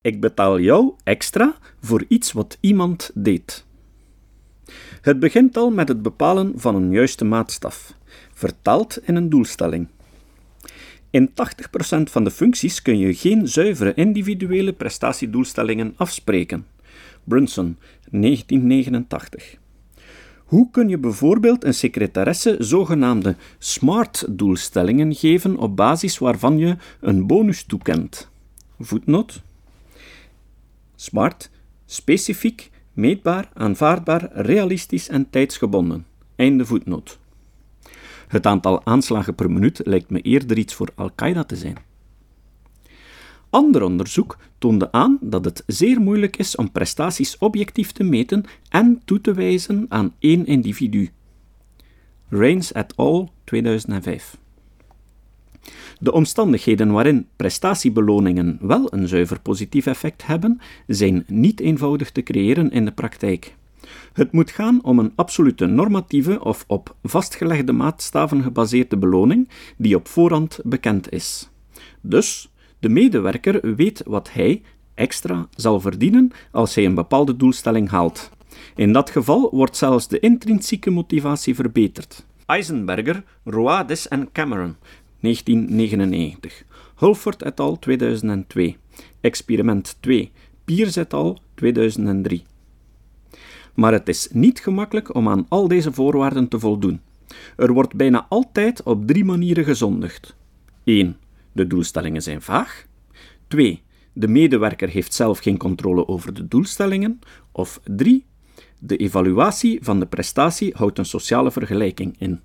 Ik betaal jou extra voor iets wat iemand deed. Het begint al met het bepalen van een juiste maatstaf, vertaald in een doelstelling. In 80% van de functies kun je geen zuivere individuele prestatiedoelstellingen afspreken. Brunson, 1989. Hoe kun je bijvoorbeeld een secretaresse zogenaamde SMART-doelstellingen geven op basis waarvan je een bonus toekent? Voetnoot. SMART, specifiek, meetbaar, aanvaardbaar, realistisch en tijdsgebonden. Einde voetnoot. Het aantal aanslagen per minuut lijkt me eerder iets voor Al-Qaeda te zijn. Ander onderzoek toonde aan dat het zeer moeilijk is om prestaties objectief te meten en toe te wijzen aan één individu. Reigns et al. 2005. De omstandigheden waarin prestatiebeloningen wel een zuiver positief effect hebben, zijn niet eenvoudig te creëren in de praktijk. Het moet gaan om een absolute normatieve of op vastgelegde maatstaven gebaseerde beloning die op voorhand bekend is. Dus de medewerker weet wat hij extra zal verdienen als hij een bepaalde doelstelling haalt. In dat geval wordt zelfs de intrinsieke motivatie verbeterd. Eisenberger, Roades en Cameron, 1999. Hulford et al. 2002. Experiment 2. Piers et al. 2003. Maar het is niet gemakkelijk om aan al deze voorwaarden te voldoen. Er wordt bijna altijd op drie manieren gezondigd. 1. De doelstellingen zijn vaag. 2. De medewerker heeft zelf geen controle over de doelstellingen. Of 3. De evaluatie van de prestatie houdt een sociale vergelijking in.